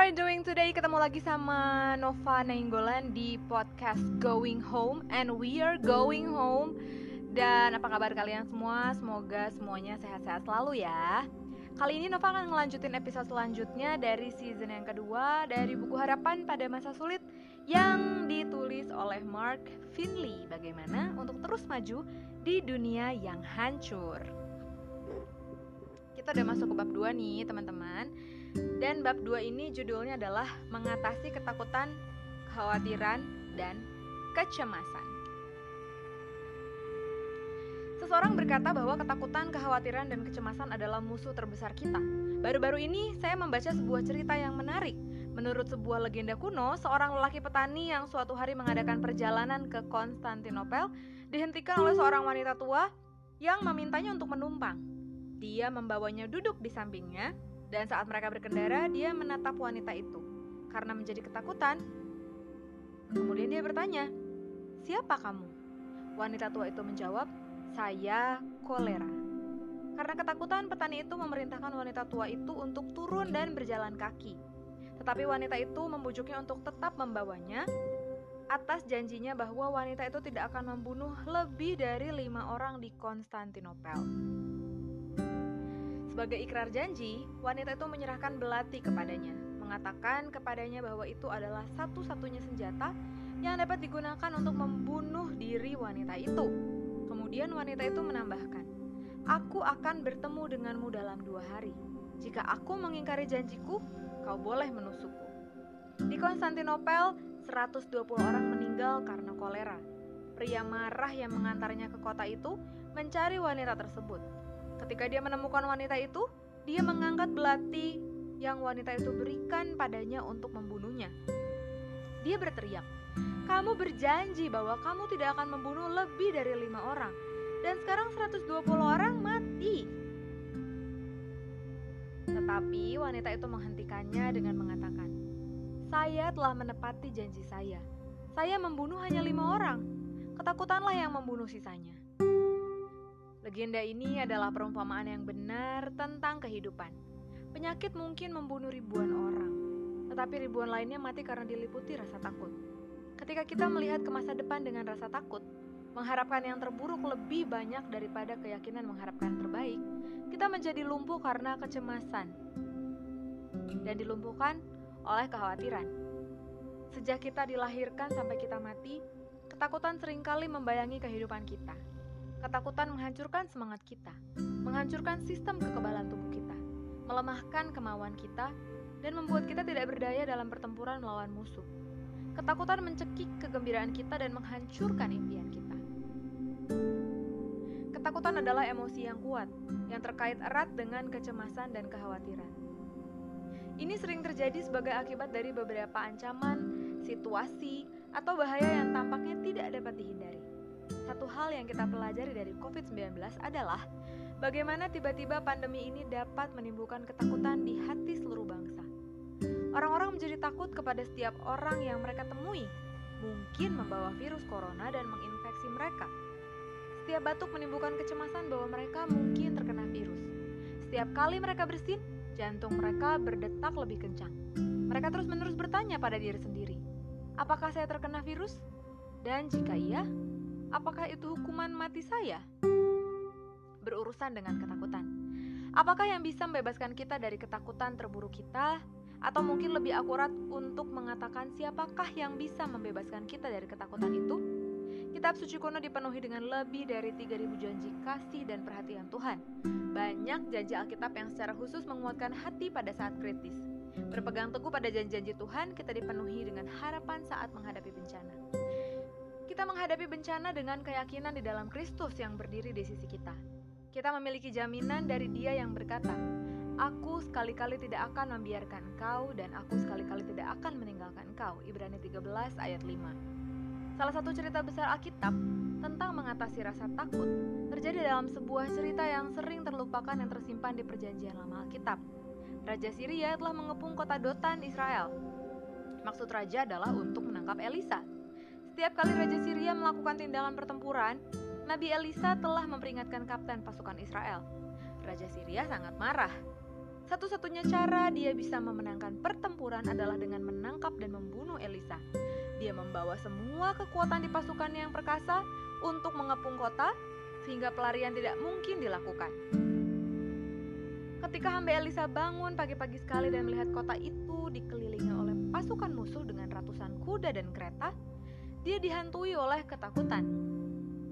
are you doing today? Ketemu lagi sama Nova Nainggolan di podcast Going Home And we are going home. Dan apa kabar kalian semua? Semoga semuanya sehat-sehat selalu ya. Kali ini Nova akan ngelanjutin episode selanjutnya dari season yang kedua Dari buku harapan pada masa sulit Yang ditulis oleh Mark Finley. Bagaimana untuk terus maju di dunia yang hancur? Kita udah masuk ke bab 2 nih teman-teman dan bab 2 ini judulnya adalah mengatasi ketakutan, kekhawatiran, dan kecemasan. Seseorang berkata bahwa ketakutan, kekhawatiran, dan kecemasan adalah musuh terbesar kita. Baru-baru ini saya membaca sebuah cerita yang menarik. Menurut sebuah legenda kuno, seorang lelaki petani yang suatu hari mengadakan perjalanan ke Konstantinopel dihentikan oleh seorang wanita tua yang memintanya untuk menumpang. Dia membawanya duduk di sampingnya dan saat mereka berkendara, dia menatap wanita itu. Karena menjadi ketakutan, kemudian dia bertanya, "Siapa kamu?" Wanita tua itu menjawab, "Saya kolera." Karena ketakutan, petani itu memerintahkan wanita tua itu untuk turun dan berjalan kaki. Tetapi wanita itu membujuknya untuk tetap membawanya atas janjinya bahwa wanita itu tidak akan membunuh lebih dari lima orang di Konstantinopel. Sebagai ikrar janji, wanita itu menyerahkan belati kepadanya, mengatakan kepadanya bahwa itu adalah satu-satunya senjata yang dapat digunakan untuk membunuh diri wanita itu. Kemudian wanita itu menambahkan, Aku akan bertemu denganmu dalam dua hari. Jika aku mengingkari janjiku, kau boleh menusukku. Di Konstantinopel, 120 orang meninggal karena kolera. Pria marah yang mengantarnya ke kota itu mencari wanita tersebut. Ketika dia menemukan wanita itu, dia mengangkat belati yang wanita itu berikan padanya untuk membunuhnya. Dia berteriak, "Kamu berjanji bahwa kamu tidak akan membunuh lebih dari lima orang, dan sekarang 120 orang mati." Tetapi wanita itu menghentikannya dengan mengatakan, "Saya telah menepati janji saya. Saya membunuh hanya lima orang. Ketakutanlah yang membunuh sisanya." Legenda ini adalah perumpamaan yang benar tentang kehidupan. Penyakit mungkin membunuh ribuan orang, tetapi ribuan lainnya mati karena diliputi rasa takut. Ketika kita melihat ke masa depan dengan rasa takut, mengharapkan yang terburuk lebih banyak daripada keyakinan mengharapkan terbaik, kita menjadi lumpuh karena kecemasan dan dilumpuhkan oleh kekhawatiran. Sejak kita dilahirkan sampai kita mati, ketakutan sering kali membayangi kehidupan kita. Ketakutan menghancurkan semangat kita, menghancurkan sistem kekebalan tubuh kita, melemahkan kemauan kita, dan membuat kita tidak berdaya dalam pertempuran melawan musuh. Ketakutan mencekik kegembiraan kita dan menghancurkan impian kita. Ketakutan adalah emosi yang kuat, yang terkait erat dengan kecemasan dan kekhawatiran. Ini sering terjadi sebagai akibat dari beberapa ancaman, situasi, atau bahaya yang tampaknya tidak dapat dihindari. Satu hal yang kita pelajari dari COVID-19 adalah bagaimana tiba-tiba pandemi ini dapat menimbulkan ketakutan di hati seluruh bangsa. Orang-orang menjadi takut kepada setiap orang yang mereka temui, mungkin membawa virus corona dan menginfeksi mereka. Setiap batuk menimbulkan kecemasan bahwa mereka mungkin terkena virus. Setiap kali mereka bersin, jantung mereka berdetak lebih kencang. Mereka terus-menerus bertanya pada diri sendiri, "Apakah saya terkena virus?" Dan jika iya, apakah itu hukuman mati saya? Berurusan dengan ketakutan. Apakah yang bisa membebaskan kita dari ketakutan terburuk kita? Atau mungkin lebih akurat untuk mengatakan siapakah yang bisa membebaskan kita dari ketakutan itu? Kitab suci kuno dipenuhi dengan lebih dari 3000 janji kasih dan perhatian Tuhan. Banyak janji Alkitab yang secara khusus menguatkan hati pada saat kritis. Berpegang teguh pada janji-janji Tuhan, kita dipenuhi dengan harapan saat menghadapi bencana. Kita menghadapi bencana dengan keyakinan di dalam Kristus yang berdiri di sisi kita. Kita memiliki jaminan dari Dia yang berkata, "Aku sekali-kali tidak akan membiarkan engkau dan aku sekali-kali tidak akan meninggalkan engkau." Ibrani 13 ayat 5. Salah satu cerita besar Alkitab tentang mengatasi rasa takut terjadi dalam sebuah cerita yang sering terlupakan yang tersimpan di perjanjian lama Alkitab. Raja Syria telah mengepung kota Dotan, Israel. Maksud raja adalah untuk menangkap Elisa, setiap kali Raja Syria melakukan tindakan pertempuran, Nabi Elisa telah memperingatkan kapten pasukan Israel. Raja Syria sangat marah. Satu-satunya cara dia bisa memenangkan pertempuran adalah dengan menangkap dan membunuh Elisa. Dia membawa semua kekuatan di pasukan yang perkasa untuk mengepung kota sehingga pelarian tidak mungkin dilakukan. Ketika hamba Elisa bangun pagi-pagi sekali dan melihat kota itu dikelilingi oleh pasukan musuh dengan ratusan kuda dan kereta, dia dihantui oleh ketakutan.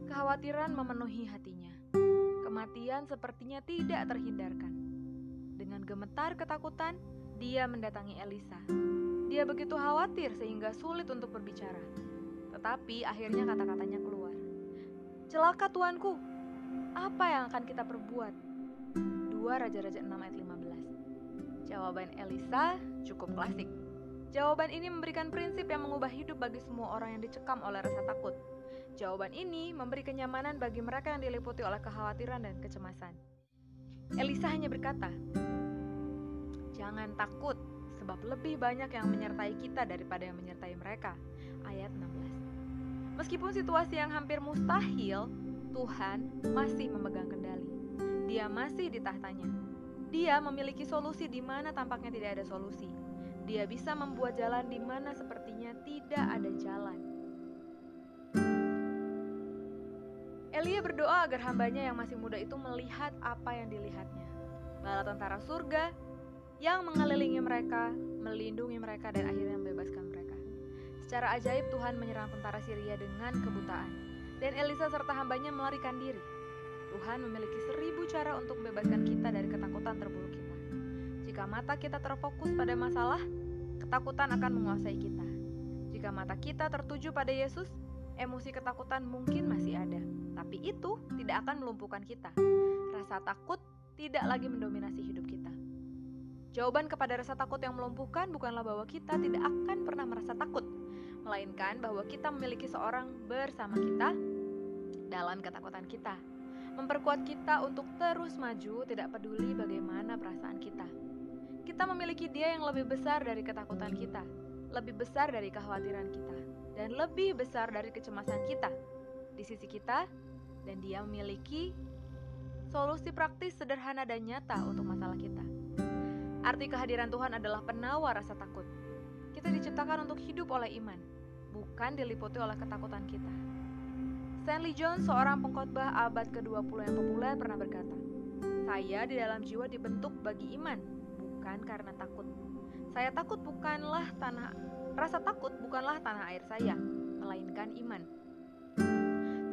Kekhawatiran memenuhi hatinya. Kematian sepertinya tidak terhindarkan. Dengan gemetar ketakutan, dia mendatangi Elisa. Dia begitu khawatir sehingga sulit untuk berbicara. Tetapi akhirnya kata-katanya keluar. Celaka tuanku, apa yang akan kita perbuat? 2 Raja-Raja 6 ayat 15 Jawaban Elisa cukup klasik. Jawaban ini memberikan prinsip yang mengubah hidup bagi semua orang yang dicekam oleh rasa takut. Jawaban ini memberi kenyamanan bagi mereka yang diliputi oleh kekhawatiran dan kecemasan. Elisa hanya berkata, Jangan takut, sebab lebih banyak yang menyertai kita daripada yang menyertai mereka. Ayat 16 Meskipun situasi yang hampir mustahil, Tuhan masih memegang kendali. Dia masih di tahtanya. Dia memiliki solusi di mana tampaknya tidak ada solusi. Dia bisa membuat jalan di mana sepertinya tidak ada jalan. Elia berdoa agar hambanya yang masih muda itu melihat apa yang dilihatnya. Bala tentara surga yang mengelilingi mereka, melindungi mereka, dan akhirnya membebaskan mereka. Secara ajaib Tuhan menyerang tentara Syria dengan kebutaan, dan Elisa serta hambanya melarikan diri. Tuhan memiliki seribu cara untuk membebaskan kita dari ketakutan terburuk kita. Jika mata kita terfokus pada masalah, ketakutan akan menguasai kita. Jika mata kita tertuju pada Yesus, emosi ketakutan mungkin masih ada, tapi itu tidak akan melumpuhkan kita. Rasa takut tidak lagi mendominasi hidup kita. Jawaban kepada rasa takut yang melumpuhkan bukanlah bahwa kita tidak akan pernah merasa takut, melainkan bahwa kita memiliki seorang bersama kita dalam ketakutan kita. Memperkuat kita untuk terus maju, tidak peduli bagaimana perasaan kita. Kita memiliki Dia yang lebih besar dari ketakutan kita, lebih besar dari kekhawatiran kita, dan lebih besar dari kecemasan kita di sisi kita, dan Dia memiliki solusi praktis sederhana dan nyata untuk masalah kita. Arti kehadiran Tuhan adalah penawar rasa takut. Kita diciptakan untuk hidup oleh iman, bukan diliputi oleh ketakutan kita. Stanley Jones, seorang pengkhotbah abad ke-20 yang populer, pernah berkata, "Saya di dalam jiwa dibentuk bagi iman, bukan karena takut. Saya takut bukanlah tanah Rasa takut bukanlah tanah air saya, melainkan iman.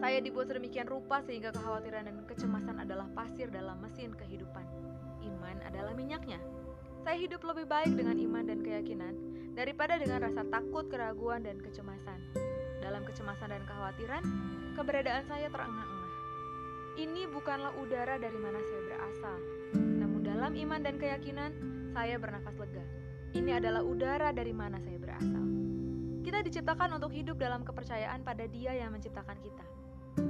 Saya dibuat sedemikian rupa sehingga kekhawatiran dan kecemasan adalah pasir dalam mesin kehidupan. Iman adalah minyaknya. Saya hidup lebih baik dengan iman dan keyakinan daripada dengan rasa takut, keraguan, dan kecemasan. Dalam kecemasan dan kekhawatiran, keberadaan saya terengah-engah. Ini bukanlah udara dari mana saya berasal, namun dalam iman dan keyakinan, saya bernafas lega. Ini adalah udara dari mana saya berasal. Kita diciptakan untuk hidup dalam kepercayaan pada Dia yang menciptakan kita.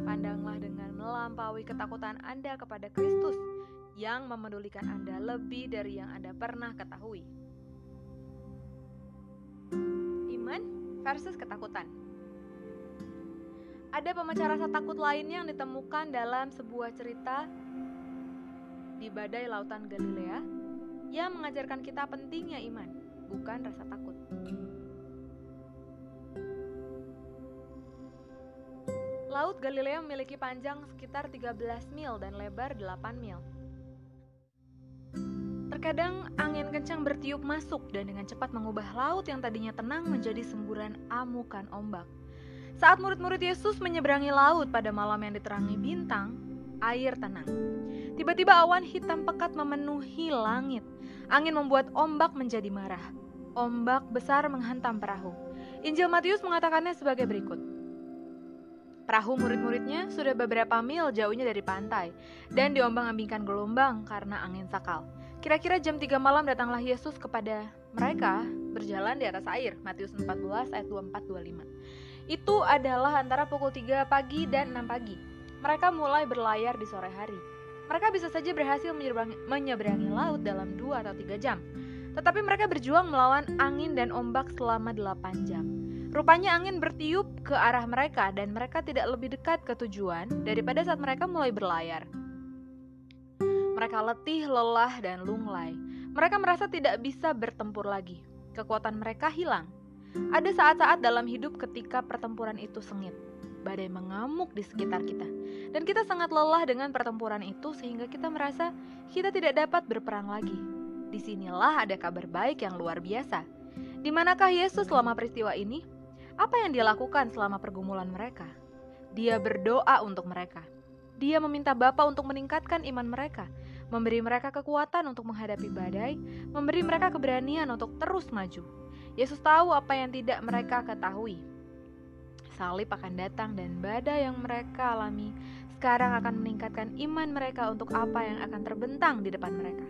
Pandanglah dengan melampaui ketakutan Anda kepada Kristus yang memedulikan Anda lebih dari yang Anda pernah ketahui. Iman versus ketakutan. Ada pemecah rasa takut lainnya yang ditemukan dalam sebuah cerita di badai lautan Galilea yang mengajarkan kita pentingnya iman, bukan rasa takut. Laut Galilea memiliki panjang sekitar 13 mil dan lebar 8 mil. Terkadang angin kencang bertiup masuk dan dengan cepat mengubah laut yang tadinya tenang menjadi semburan amukan ombak. Saat murid-murid Yesus menyeberangi laut pada malam yang diterangi bintang, air tenang. Tiba-tiba awan hitam pekat memenuhi langit. Angin membuat ombak menjadi marah. Ombak besar menghantam perahu. Injil Matius mengatakannya sebagai berikut. Perahu murid-muridnya sudah beberapa mil jauhnya dari pantai dan diombang-ambingkan gelombang karena angin sakal. Kira-kira jam 3 malam datanglah Yesus kepada mereka berjalan di atas air. Matius 14 ayat 24-25. Itu adalah antara pukul 3 pagi dan 6 pagi. Mereka mulai berlayar di sore hari. Mereka bisa saja berhasil menyeberangi, menyeberangi laut dalam 2 atau 3 jam. Tetapi mereka berjuang melawan angin dan ombak selama 8 jam. Rupanya angin bertiup ke arah mereka dan mereka tidak lebih dekat ke tujuan daripada saat mereka mulai berlayar. Mereka letih, lelah, dan lunglai. Mereka merasa tidak bisa bertempur lagi. Kekuatan mereka hilang. Ada saat-saat dalam hidup ketika pertempuran itu sengit. Badai mengamuk di sekitar kita. Dan kita sangat lelah dengan pertempuran itu sehingga kita merasa kita tidak dapat berperang lagi. Di sinilah ada kabar baik yang luar biasa. Di manakah Yesus selama peristiwa ini? Apa yang dia lakukan selama pergumulan mereka? Dia berdoa untuk mereka. Dia meminta Bapa untuk meningkatkan iman mereka, memberi mereka kekuatan untuk menghadapi badai, memberi mereka keberanian untuk terus maju. Yesus tahu apa yang tidak mereka ketahui. Salib akan datang dan badai yang mereka alami sekarang akan meningkatkan iman mereka untuk apa yang akan terbentang di depan mereka.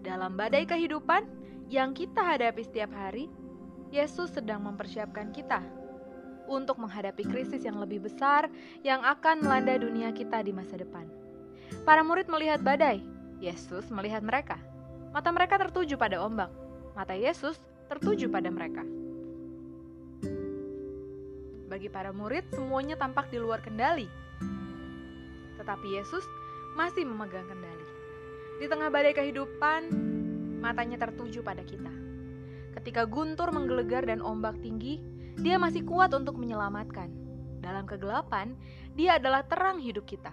Dalam badai kehidupan yang kita hadapi setiap hari, Yesus sedang mempersiapkan kita untuk menghadapi krisis yang lebih besar yang akan melanda dunia kita di masa depan. Para murid melihat badai, Yesus melihat mereka. Mata mereka tertuju pada ombak, mata Yesus tertuju pada mereka. Bagi para murid, semuanya tampak di luar kendali, tetapi Yesus masih memegang kendali. Di tengah badai kehidupan, matanya tertuju pada kita. Ketika guntur menggelegar dan ombak tinggi, dia masih kuat untuk menyelamatkan. Dalam kegelapan, dia adalah terang hidup kita.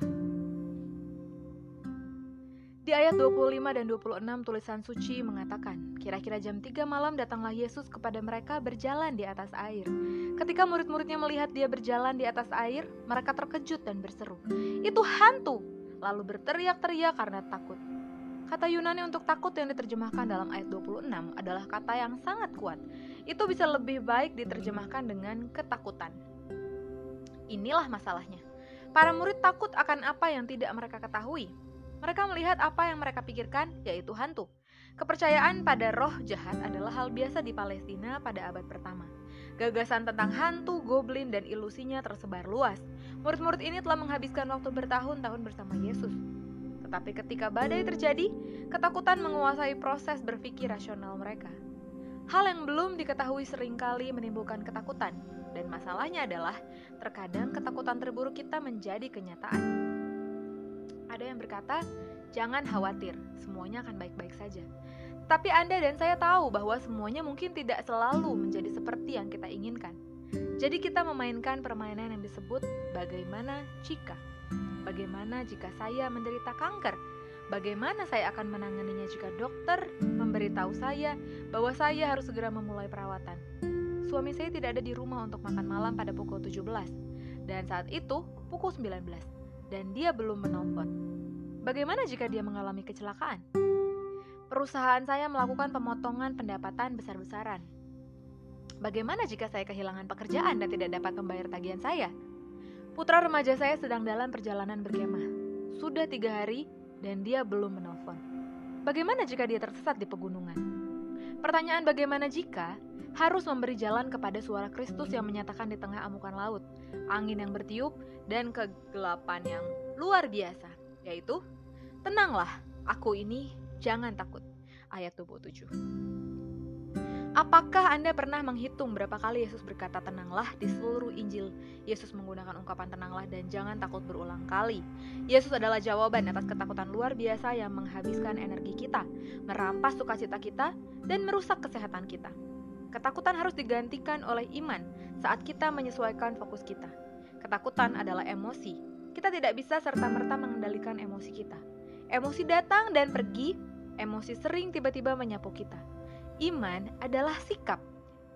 Di ayat 25 dan 26 tulisan suci mengatakan, kira-kira jam 3 malam datanglah Yesus kepada mereka berjalan di atas air. Ketika murid-muridnya melihat dia berjalan di atas air, mereka terkejut dan berseru, "Itu hantu!" Lalu berteriak-teriak karena takut. Kata Yunani untuk takut yang diterjemahkan dalam ayat 26 adalah kata yang sangat kuat. Itu bisa lebih baik diterjemahkan dengan ketakutan. Inilah masalahnya. Para murid takut akan apa yang tidak mereka ketahui. Mereka melihat apa yang mereka pikirkan, yaitu hantu. Kepercayaan pada roh jahat adalah hal biasa di Palestina pada abad pertama. Gagasan tentang hantu, goblin, dan ilusinya tersebar luas. Murid-murid ini telah menghabiskan waktu bertahun-tahun bersama Yesus. Tetapi ketika badai terjadi, ketakutan menguasai proses berpikir rasional mereka. Hal yang belum diketahui sering kali menimbulkan ketakutan, dan masalahnya adalah terkadang ketakutan terburuk kita menjadi kenyataan. Ada yang berkata, "Jangan khawatir, semuanya akan baik-baik saja." Tapi Anda dan saya tahu bahwa semuanya mungkin tidak selalu menjadi seperti yang kita inginkan. Jadi kita memainkan permainan yang disebut bagaimana jika. Bagaimana jika saya menderita kanker? Bagaimana saya akan menanganinya jika dokter memberitahu saya bahwa saya harus segera memulai perawatan? Suami saya tidak ada di rumah untuk makan malam pada pukul 17 dan saat itu pukul 19 dan dia belum menelpon. Bagaimana jika dia mengalami kecelakaan? Perusahaan saya melakukan pemotongan pendapatan besar-besaran. Bagaimana jika saya kehilangan pekerjaan dan tidak dapat membayar tagihan saya? Putra remaja saya sedang dalam perjalanan berkemah. Sudah tiga hari dan dia belum menelpon. Bagaimana jika dia tersesat di pegunungan? Pertanyaan bagaimana jika harus memberi jalan kepada suara Kristus yang menyatakan di tengah amukan laut, angin yang bertiup, dan kegelapan yang luar biasa, yaitu, Tenanglah, aku ini jangan takut. Ayat 27. Apakah Anda pernah menghitung berapa kali Yesus berkata tenanglah di seluruh Injil? Yesus menggunakan ungkapan tenanglah dan jangan takut berulang kali. Yesus adalah jawaban atas ketakutan luar biasa yang menghabiskan energi kita, merampas sukacita kita, dan merusak kesehatan kita. Ketakutan harus digantikan oleh iman saat kita menyesuaikan fokus kita. Ketakutan adalah emosi. Kita tidak bisa serta-merta mengendalikan emosi kita. Emosi datang dan pergi, emosi sering tiba-tiba menyapu kita Iman adalah sikap.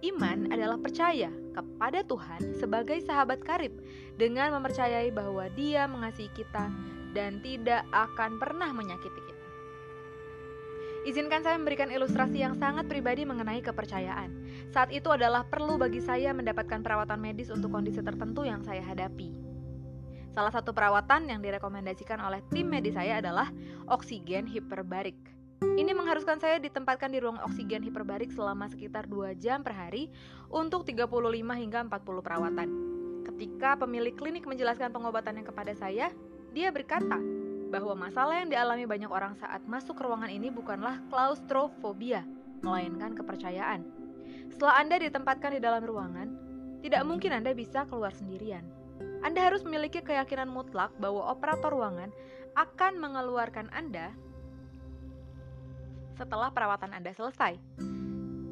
Iman adalah percaya kepada Tuhan sebagai sahabat karib dengan mempercayai bahwa Dia mengasihi kita dan tidak akan pernah menyakiti kita. Izinkan saya memberikan ilustrasi yang sangat pribadi mengenai kepercayaan. Saat itu adalah perlu bagi saya mendapatkan perawatan medis untuk kondisi tertentu yang saya hadapi. Salah satu perawatan yang direkomendasikan oleh tim medis saya adalah oksigen hiperbarik. Ini mengharuskan saya ditempatkan di ruang oksigen hiperbarik selama sekitar 2 jam per hari untuk 35 hingga 40 perawatan. Ketika pemilik klinik menjelaskan pengobatannya kepada saya, dia berkata bahwa masalah yang dialami banyak orang saat masuk ruangan ini bukanlah klaustrofobia, melainkan kepercayaan. Setelah Anda ditempatkan di dalam ruangan, tidak mungkin Anda bisa keluar sendirian. Anda harus memiliki keyakinan mutlak bahwa operator ruangan akan mengeluarkan Anda setelah perawatan Anda selesai.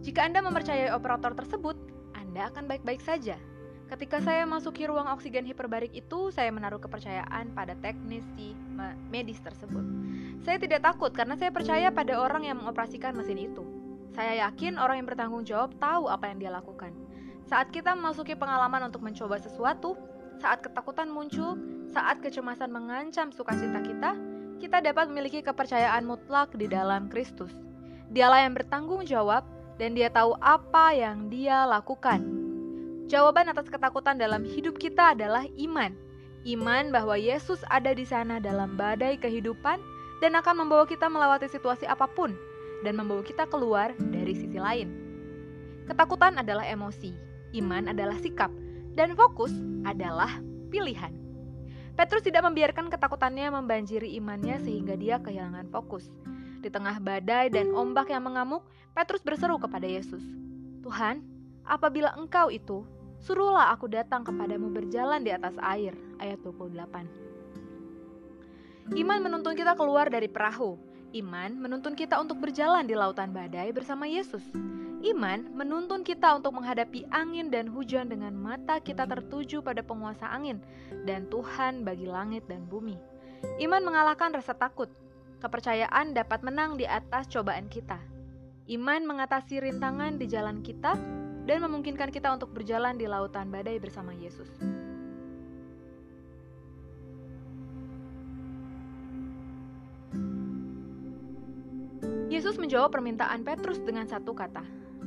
Jika Anda mempercayai operator tersebut, Anda akan baik-baik saja. Ketika saya masuki ruang oksigen hiperbarik itu, saya menaruh kepercayaan pada teknisi medis tersebut. Saya tidak takut karena saya percaya pada orang yang mengoperasikan mesin itu. Saya yakin orang yang bertanggung jawab tahu apa yang dia lakukan. Saat kita memasuki pengalaman untuk mencoba sesuatu, saat ketakutan muncul, saat kecemasan mengancam sukacita kita, kita dapat memiliki kepercayaan mutlak di dalam Kristus. Dialah yang bertanggung jawab dan dia tahu apa yang dia lakukan. Jawaban atas ketakutan dalam hidup kita adalah iman. Iman bahwa Yesus ada di sana dalam badai kehidupan dan akan membawa kita melewati situasi apa pun dan membawa kita keluar dari sisi lain. Ketakutan adalah emosi, iman adalah sikap, dan fokus adalah pilihan. Petrus tidak membiarkan ketakutannya membanjiri imannya sehingga dia kehilangan fokus. Di tengah badai dan ombak yang mengamuk, Petrus berseru kepada Yesus, "Tuhan, apabila Engkau itu, suruhlah aku datang kepadamu berjalan di atas air." Ayat 28. Iman menuntun kita keluar dari perahu. Iman menuntun kita untuk berjalan di lautan badai bersama Yesus. Iman menuntun kita untuk menghadapi angin dan hujan dengan mata kita tertuju pada penguasa angin dan Tuhan bagi langit dan bumi. Iman mengalahkan rasa takut. Kepercayaan dapat menang di atas cobaan kita. Iman mengatasi rintangan di jalan kita dan memungkinkan kita untuk berjalan di lautan badai bersama Yesus. Yesus menjawab permintaan Petrus dengan satu kata,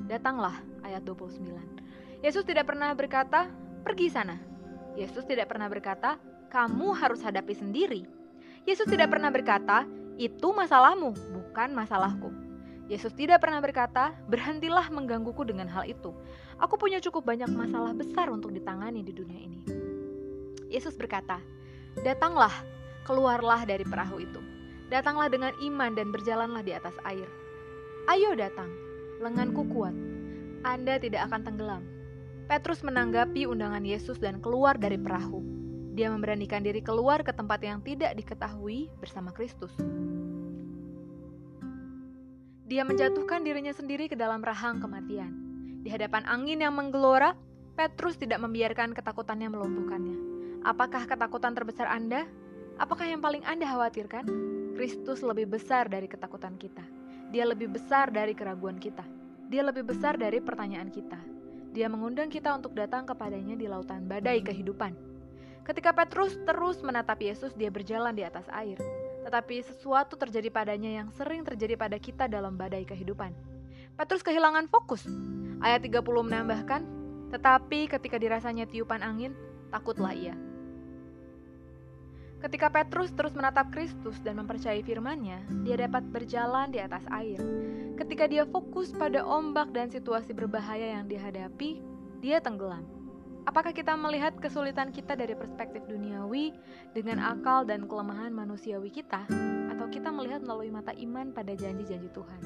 Datanglah, ayat 29. Yesus tidak pernah berkata, pergi sana. Yesus tidak pernah berkata, kamu harus hadapi sendiri. Yesus tidak pernah berkata, itu masalahmu, bukan masalahku. Yesus tidak pernah berkata, berhentilah menggangguku dengan hal itu. Aku punya cukup banyak masalah besar untuk ditangani di dunia ini. Yesus berkata, datanglah, keluarlah dari perahu itu. Datanglah dengan iman dan berjalanlah di atas air. Ayo datang, lenganku kuat. Anda tidak akan tenggelam. Petrus menanggapi undangan Yesus dan keluar dari perahu. Dia memberanikan diri keluar ke tempat yang tidak diketahui bersama Kristus. Dia menjatuhkan dirinya sendiri ke dalam rahang kematian. Di hadapan angin yang menggelora, Petrus tidak membiarkan ketakutannya melumpuhkannya. Apakah ketakutan terbesar Anda? Apakah yang paling Anda khawatirkan? Kristus lebih besar dari ketakutan kita. Dia lebih besar dari keraguan kita. Dia lebih besar dari pertanyaan kita. Dia mengundang kita untuk datang kepadanya di lautan badai kehidupan. Ketika Petrus terus menatap Yesus, dia berjalan di atas air. Tetapi sesuatu terjadi padanya yang sering terjadi pada kita dalam badai kehidupan. Petrus kehilangan fokus. Ayat 30 menambahkan, tetapi ketika dirasanya tiupan angin, takutlah ia. Ketika Petrus terus menatap Kristus dan mempercayai firman-Nya, dia dapat berjalan di atas air. Ketika dia fokus pada ombak dan situasi berbahaya yang dihadapi, dia tenggelam. Apakah kita melihat kesulitan kita dari perspektif duniawi dengan akal dan kelemahan manusiawi kita, atau kita melihat melalui mata iman pada janji-janji Tuhan?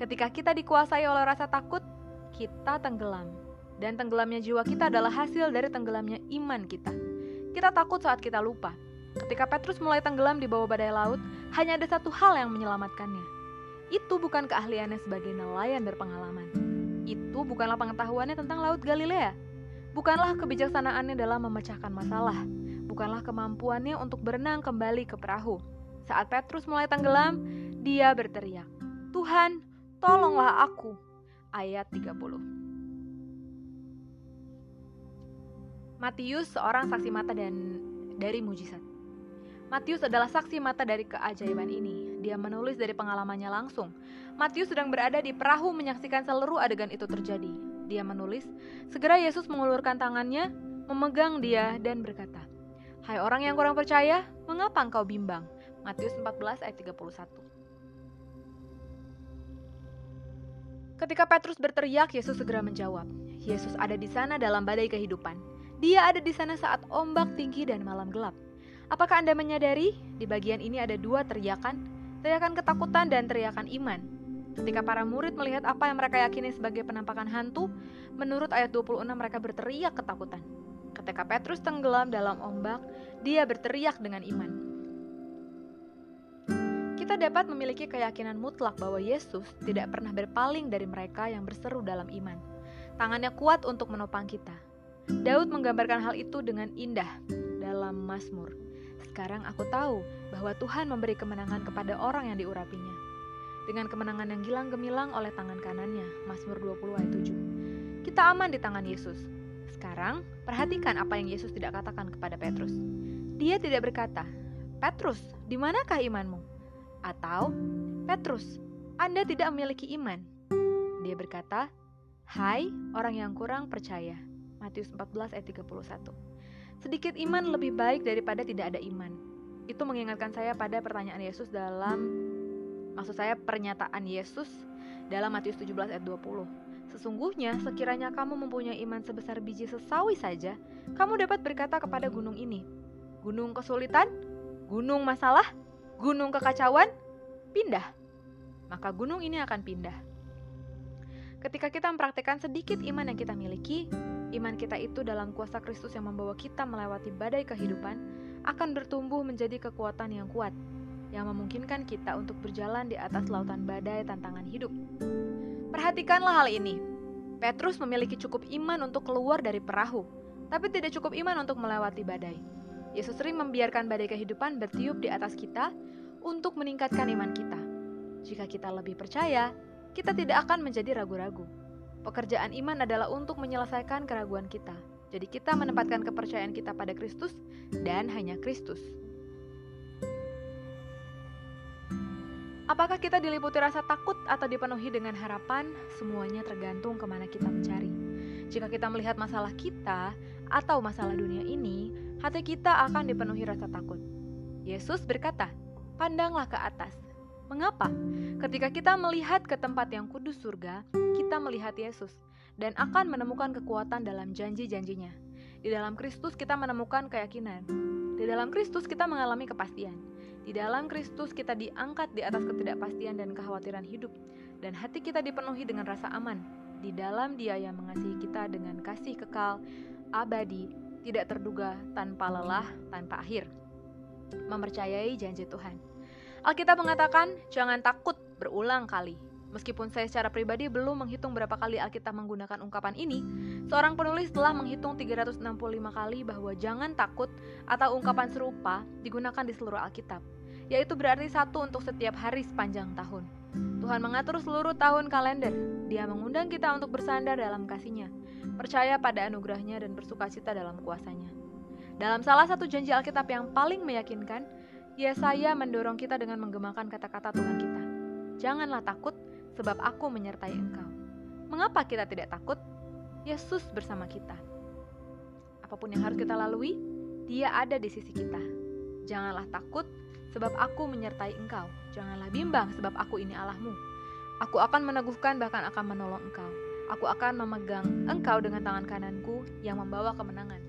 Ketika kita dikuasai oleh rasa takut, kita tenggelam, dan tenggelamnya jiwa kita adalah hasil dari tenggelamnya iman kita. Kita takut saat kita lupa, Ketika Petrus mulai tenggelam di bawah badai laut, hanya ada satu hal yang menyelamatkannya. Itu bukan keahliannya sebagai nelayan berpengalaman. Itu bukanlah pengetahuannya tentang Laut Galilea. Bukanlah kebijaksanaannya dalam memecahkan masalah. Bukanlah kemampuannya untuk berenang kembali ke perahu. Saat Petrus mulai tenggelam, dia berteriak, Tuhan, tolonglah aku. Ayat 30. Matius seorang saksi mata dan dari mujizat. Matius adalah saksi mata dari keajaiban ini. Dia menulis dari pengalamannya langsung. Matius sedang berada di perahu menyaksikan seluruh adegan itu terjadi. Dia menulis, segera Yesus mengulurkan tangannya, memegang dia dan berkata, Hai orang yang kurang percaya, mengapa engkau bimbang? Matius 14 ayat 31. Ketika Petrus berteriak, Yesus segera menjawab. Yesus ada di sana dalam badai kehidupan. Dia ada di sana saat ombak tinggi dan malam gelap. Apakah Anda menyadari di bagian ini ada dua teriakan? Teriakan ketakutan dan teriakan iman. Ketika para murid melihat apa yang mereka yakini sebagai penampakan hantu, menurut ayat 26 mereka berteriak ketakutan. Ketika Petrus tenggelam dalam ombak, dia berteriak dengan iman. Kita dapat memiliki keyakinan mutlak bahwa Yesus tidak pernah berpaling dari mereka yang berseru dalam iman. Tangannya kuat untuk menopang kita. Daud menggambarkan hal itu dengan indah dalam Mazmur. Sekarang aku tahu bahwa Tuhan memberi kemenangan kepada orang yang diurapinya. Dengan kemenangan yang gilang gemilang oleh tangan kanannya, Mazmur 20 ayat 7. Kita aman di tangan Yesus. Sekarang, perhatikan apa yang Yesus tidak katakan kepada Petrus. Dia tidak berkata, Petrus, di manakah imanmu? Atau, Petrus, Anda tidak memiliki iman. Dia berkata, Hai orang yang kurang percaya. Matius 14 ayat 31. Sedikit iman lebih baik daripada tidak ada iman. Itu mengingatkan saya pada pertanyaan Yesus dalam maksud saya pernyataan Yesus dalam Matius 17 ayat 20. Sesungguhnya sekiranya kamu mempunyai iman sebesar biji sesawi saja, kamu dapat berkata kepada gunung ini, gunung kesulitan, gunung masalah, gunung kekacauan, pindah. Maka gunung ini akan pindah. Ketika kita mempraktekkan sedikit iman yang kita miliki, iman kita itu dalam kuasa Kristus yang membawa kita melewati badai kehidupan akan bertumbuh menjadi kekuatan yang kuat, yang memungkinkan kita untuk berjalan di atas lautan badai tantangan hidup. Perhatikanlah hal ini. Petrus memiliki cukup iman untuk keluar dari perahu, tapi tidak cukup iman untuk melewati badai. Yesus sering membiarkan badai kehidupan bertiup di atas kita untuk meningkatkan iman kita. Jika kita lebih percaya, kita tidak akan menjadi ragu-ragu. Pekerjaan iman adalah untuk menyelesaikan keraguan kita. Jadi kita menempatkan kepercayaan kita pada Kristus dan hanya Kristus. Apakah kita diliputi rasa takut atau dipenuhi dengan harapan? Semuanya tergantung ke mana kita mencari. Jika kita melihat masalah kita atau masalah dunia ini, hati kita akan dipenuhi rasa takut. Yesus berkata, "Pandanglah ke atas." Mengapa? Ketika kita melihat ke tempat yang kudus surga, kita melihat Yesus dan akan menemukan kekuatan dalam janji-janjinya. Di dalam Kristus kita menemukan keyakinan. Di dalam Kristus kita mengalami kepastian. Di dalam Kristus kita diangkat di atas ketidakpastian dan kekhawatiran hidup. Dan hati kita dipenuhi dengan rasa aman. Di dalam dia yang mengasihi kita dengan kasih kekal, abadi, tidak terduga, tanpa lelah, tanpa akhir. Mempercayai janji Tuhan. Alkitab mengatakan, jangan takut berulang kali. Meskipun saya secara pribadi belum menghitung berapa kali Alkitab menggunakan ungkapan ini, seorang penulis telah menghitung 365 kali bahwa jangan takut atau ungkapan serupa digunakan di seluruh Alkitab, yaitu berarti satu untuk setiap hari sepanjang tahun. Tuhan mengatur seluruh tahun kalender. Dia mengundang kita untuk bersandar dalam kasihnya percaya pada anugerahnya dan bersuka cita dalam kuasanya. Dalam salah satu janji Alkitab yang paling meyakinkan, Yesaya mendorong kita dengan menggemakan kata-kata Tuhan kita. Janganlah takut, sebab aku menyertai engkau. Mengapa kita tidak takut? Yesus bersama kita. Apa pun yang harus kita lalui, dia ada di sisi kita. Janganlah takut, sebab aku menyertai engkau. Janganlah bimbang, sebab aku ini Allahmu. Aku akan meneguhkan bahkan akan menolong engkau. Aku akan memegang engkau dengan tangan kananku yang membawa kemenangan.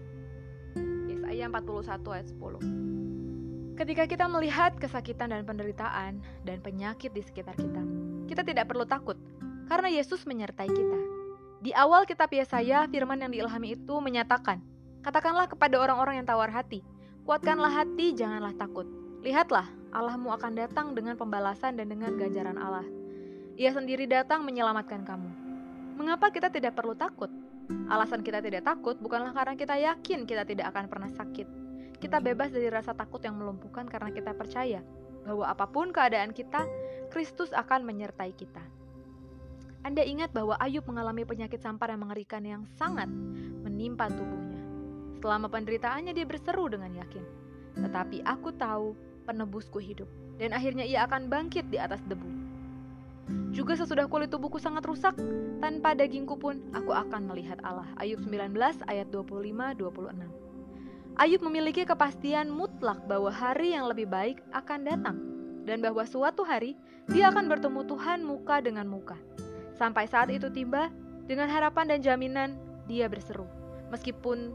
Yesaya 41 ayat 10 Ketika kita melihat kesakitan dan penderitaan dan penyakit di sekitar kita, kita tidak perlu takut karena Yesus menyertai kita. Di awal kitab Yesaya, firman yang diilhami itu menyatakan, Katakanlah kepada orang-orang yang tawar hati, kuatkanlah hati, janganlah takut. Lihatlah, Allahmu akan datang dengan pembalasan dan dengan ganjaran Allah. Ia sendiri datang menyelamatkan kamu. Mengapa kita tidak perlu takut? Alasan kita tidak takut bukanlah karena kita yakin kita tidak akan pernah sakit. Kita bebas dari rasa takut yang melumpuhkan karena kita percaya bahwa apa pun keadaan kita, Kristus akan menyertai kita. Anda ingat bahwa Ayub mengalami penyakit sampar yang mengerikan yang sangat menimpa tubuhnya. Selama penderitaannya dia berseru dengan yakin, "Tetapi aku tahu penebusku hidup, dan akhirnya ia akan bangkit di atas debu." Juga sesudah kulit tubuhku sangat rusak, tanpa dagingku pun aku akan melihat Allah. Ayub 19 ayat 25-26 Ayub memiliki kepastian mutlak bahwa hari yang lebih baik akan datang dan bahwa suatu hari dia akan bertemu Tuhan muka dengan muka. Sampai saat itu tiba, dengan harapan dan jaminan dia berseru, meskipun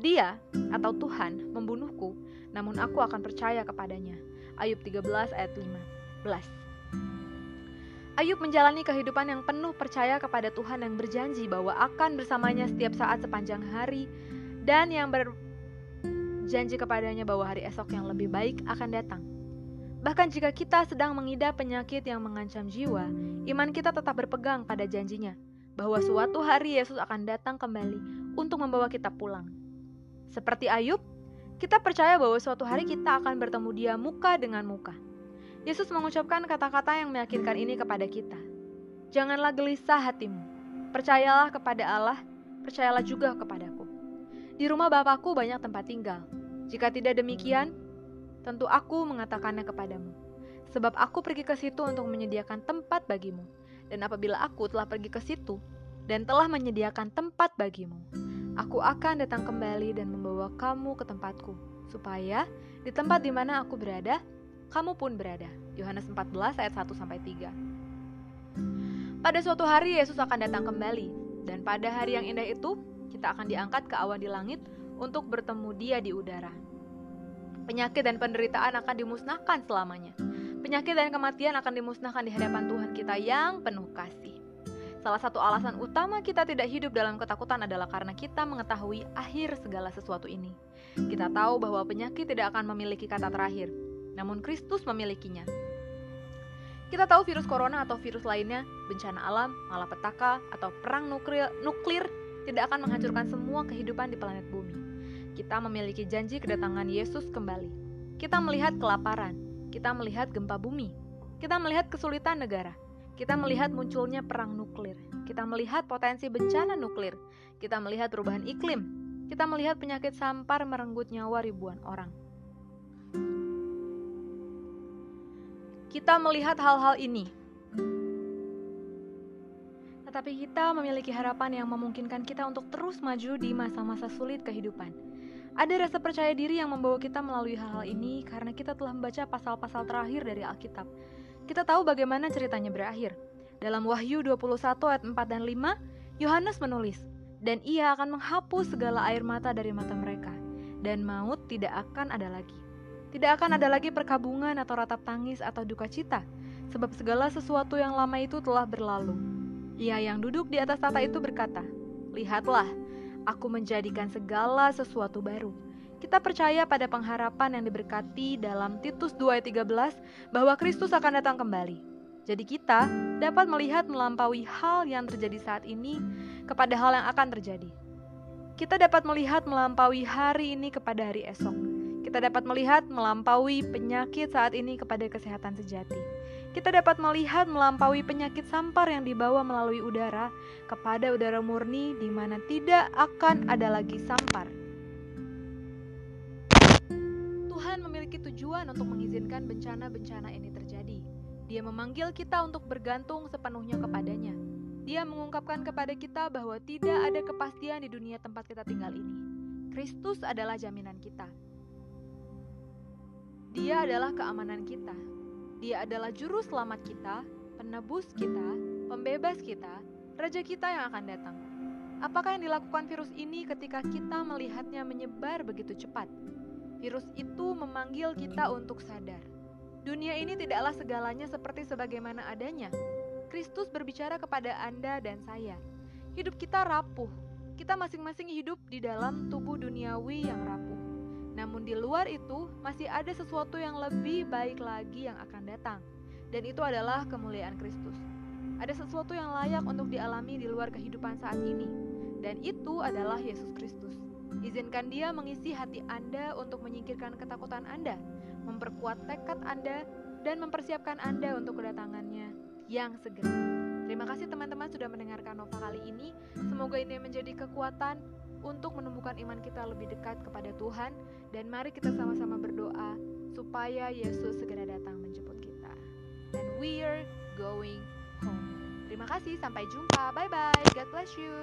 dia atau Tuhan membunuhku, namun aku akan percaya kepadanya. Ayub 13 ayat 15 Ayub menjalani kehidupan yang penuh percaya kepada Tuhan yang berjanji bahwa akan bersamanya setiap saat sepanjang hari dan yang berjanji kepadanya bahwa hari esok yang lebih baik akan datang. Bahkan jika kita sedang mengidap penyakit yang mengancam jiwa, iman kita tetap berpegang pada janjinya bahwa suatu hari Yesus akan datang kembali untuk membawa kita pulang. Seperti Ayub, kita percaya bahwa suatu hari kita akan bertemu dia muka dengan muka. Yesus mengucapkan kata-kata yang meyakinkan ini kepada kita. Janganlah gelisah hatimu. Percayalah kepada Allah, percayalah juga kepadaku. Di rumah Bapakku banyak tempat tinggal. Jika tidak demikian, tentu aku mengatakannya kepadamu. Sebab aku pergi ke situ untuk menyediakan tempat bagimu. Dan apabila aku telah pergi ke situ dan telah menyediakan tempat bagimu, aku akan datang kembali dan membawa kamu ke tempatku, supaya di tempat di mana aku berada, kamu pun berada. Yohanes 14 ayat 1 sampai 3. Pada suatu hari Yesus akan datang kembali, dan pada hari yang indah itu kita akan diangkat ke awan di langit untuk bertemu Dia di udara. Penyakit dan penderitaan akan dimusnahkan selamanya. Penyakit dan kematian akan dimusnahkan di hadapan Tuhan kita yang penuh kasih. Salah satu alasan utama kita tidak hidup dalam ketakutan adalah karena kita mengetahui akhir segala sesuatu ini. Kita tahu bahwa penyakit tidak akan memiliki kata terakhir, namun Kristus memilikinya. Kita tahu virus corona atau virus lainnya, bencana alam, malapetaka, atau perang nuklir, nuklir tidak akan menghancurkan semua kehidupan di planet bumi. Kita memiliki janji kedatangan Yesus kembali. Kita melihat kelaparan, kita melihat gempa bumi, kita melihat kesulitan negara, kita melihat munculnya perang nuklir, kita melihat potensi bencana nuklir, kita melihat perubahan iklim, kita melihat penyakit sampar merenggut nyawa ribuan orang. Kita melihat hal-hal ini, tetapi kita memiliki harapan yang memungkinkan kita untuk terus maju di masa-masa sulit kehidupan. Ada rasa percaya diri yang membawa kita melalui hal-hal ini karena kita telah membaca pasal-pasal terakhir dari Alkitab. Kita tahu bagaimana ceritanya berakhir. Dalam Wahyu 21 ayat 4 dan 5, Yohanes menulis, dan ia akan menghapus segala air mata dari mata mereka, dan maut tidak akan ada lagi. Tidak akan ada lagi perkabungan atau ratap tangis atau duka cita, sebab segala sesuatu yang lama itu telah berlalu. Ia yang duduk di atas tata itu berkata, Lihatlah, Aku menjadikan segala sesuatu baru. Kita percaya pada pengharapan yang diberkati dalam Titus 2 ayat 13 bahwa Kristus akan datang kembali. Jadi kita dapat melihat melampaui hal yang terjadi saat ini kepada hal yang akan terjadi. Kita dapat melihat melampaui hari ini kepada hari esok. Kita dapat melihat melampaui penyakit saat ini kepada kesehatan sejati kita dapat melihat melampaui penyakit sampar yang dibawa melalui udara kepada udara murni di mana tidak akan ada lagi sampar. Tuhan memiliki tujuan untuk mengizinkan bencana-bencana ini terjadi. Dia memanggil kita untuk bergantung sepenuhnya kepadanya. Dia mengungkapkan kepada kita bahwa tidak ada kepastian di dunia tempat kita tinggal ini. Kristus adalah jaminan kita. Dia adalah keamanan kita. Dia adalah juru selamat kita, penebus kita, pembebas kita, raja kita yang akan datang. Apakah yang dilakukan virus ini ketika kita melihatnya menyebar begitu cepat? Virus itu memanggil kita untuk sadar. Dunia ini tidaklah segalanya seperti sebagaimana adanya. Kristus berbicara kepada Anda dan saya. Hidup kita rapuh. Kita masing-masing hidup di dalam tubuh duniawi yang rapuh. Namun di luar itu masih ada sesuatu yang lebih baik lagi yang akan datang. Dan itu adalah kemuliaan Kristus. Ada sesuatu yang layak untuk dialami di luar kehidupan saat ini. Dan itu adalah Yesus Kristus. Izinkan dia mengisi hati Anda untuk menyingkirkan ketakutan Anda, memperkuat tekad Anda, dan mempersiapkan Anda untuk kedatangannya yang segera. Terima kasih teman-teman sudah mendengarkan Nova kali ini. Semoga ini menjadi kekuatan untuk menumbuhkan iman kita lebih dekat kepada Tuhan dan mari kita sama-sama berdoa supaya Yesus segera datang menjemput kita. Dan we're going home. Terima kasih, sampai jumpa. Bye bye. God bless you.